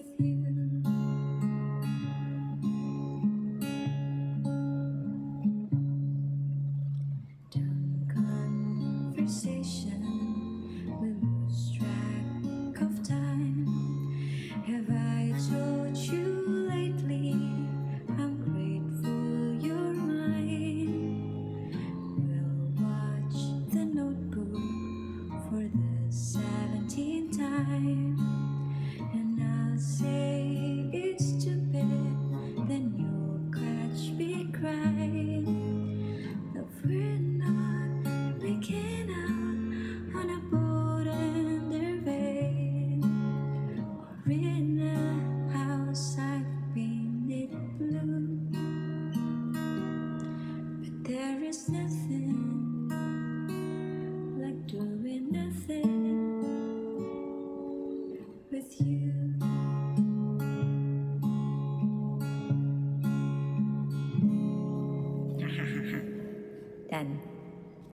with you. Conversation. There's nothing like doing nothing with you. Done.